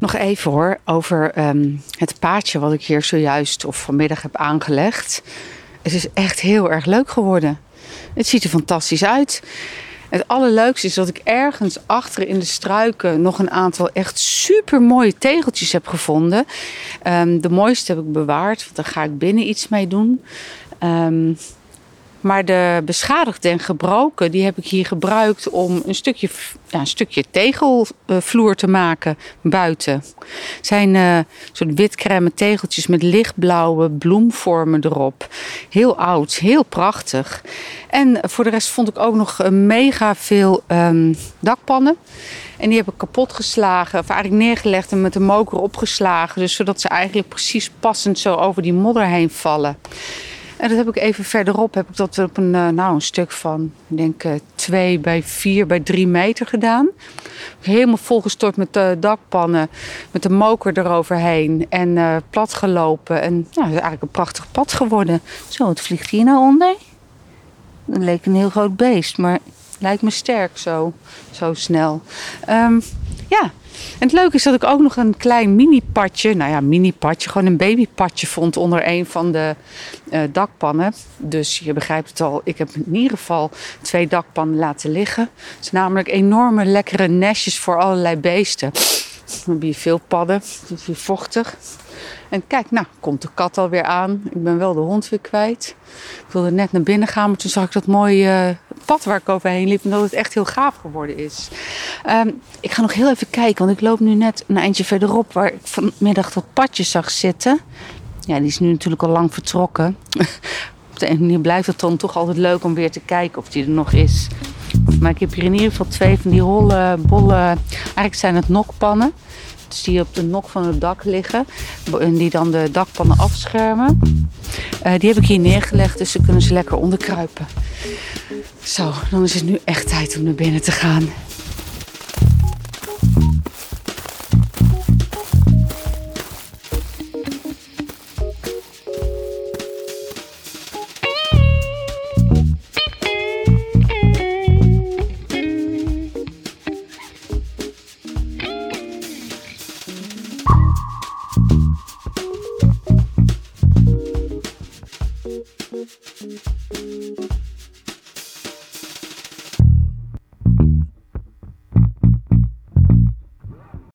Nog even hoor, over ehm, het paadje wat ik hier zojuist of vanmiddag heb aangelegd. Het is echt heel erg leuk geworden. Het ziet er fantastisch uit. Het allerleukste is dat ik ergens achter in de struiken nog een aantal echt super mooie tegeltjes heb gevonden. Ehm, de mooiste heb ik bewaard, want daar ga ik binnen iets mee doen. Um, maar de beschadigde en gebroken, die heb ik hier gebruikt om een stukje, ja, een stukje tegelvloer te maken buiten. Het zijn uh, soort witcrème tegeltjes met lichtblauwe bloemvormen erop. Heel oud, heel prachtig. En voor de rest vond ik ook nog mega veel um, dakpannen. En die heb ik kapot geslagen, of eigenlijk neergelegd en met de moker opgeslagen. Dus zodat ze eigenlijk precies passend zo over die modder heen vallen. En dat heb ik even verderop, heb ik dat op een, eh, nou, een stuk van, ik denk, 2 eh, bij 4 bij 3 meter gedaan. Helemaal volgestort met dakpannen, met de moker eroverheen en uh, plat gelopen. En nou, het is eigenlijk een prachtig pad geworden. Zo, wat vliegt hier nou onder? Dat leek een heel groot beest, maar lijkt me sterk zo, zo snel. Um, ja, en het leuke is dat ik ook nog een klein mini-padje, nou ja, mini-padje, gewoon een babypadje vond onder een van de uh, dakpannen. Dus je begrijpt het al, ik heb in ieder geval twee dakpannen laten liggen. Het zijn namelijk enorme lekkere nestjes voor allerlei beesten. Dan heb je veel padden, het is vochtig. En kijk, nou komt de kat alweer aan. Ik ben wel de hond weer kwijt. Ik wilde net naar binnen gaan, maar toen zag ik dat mooie pad waar ik overheen liep. En dat het echt heel gaaf geworden is. Um, ik ga nog heel even kijken, want ik loop nu net een eindje verderop waar ik vanmiddag dat padje zag zitten. Ja, die is nu natuurlijk al lang vertrokken. Op de ene manier blijft het dan toch altijd leuk om weer te kijken of die er nog is. Maar ik heb hier in ieder geval twee van die holle, bolle, eigenlijk zijn het nokpannen. Die op de nok van het dak liggen. En die dan de dakpannen afschermen. Uh, die heb ik hier neergelegd, dus ze kunnen ze lekker onderkruipen. Zo, dan is het nu echt tijd om naar binnen te gaan.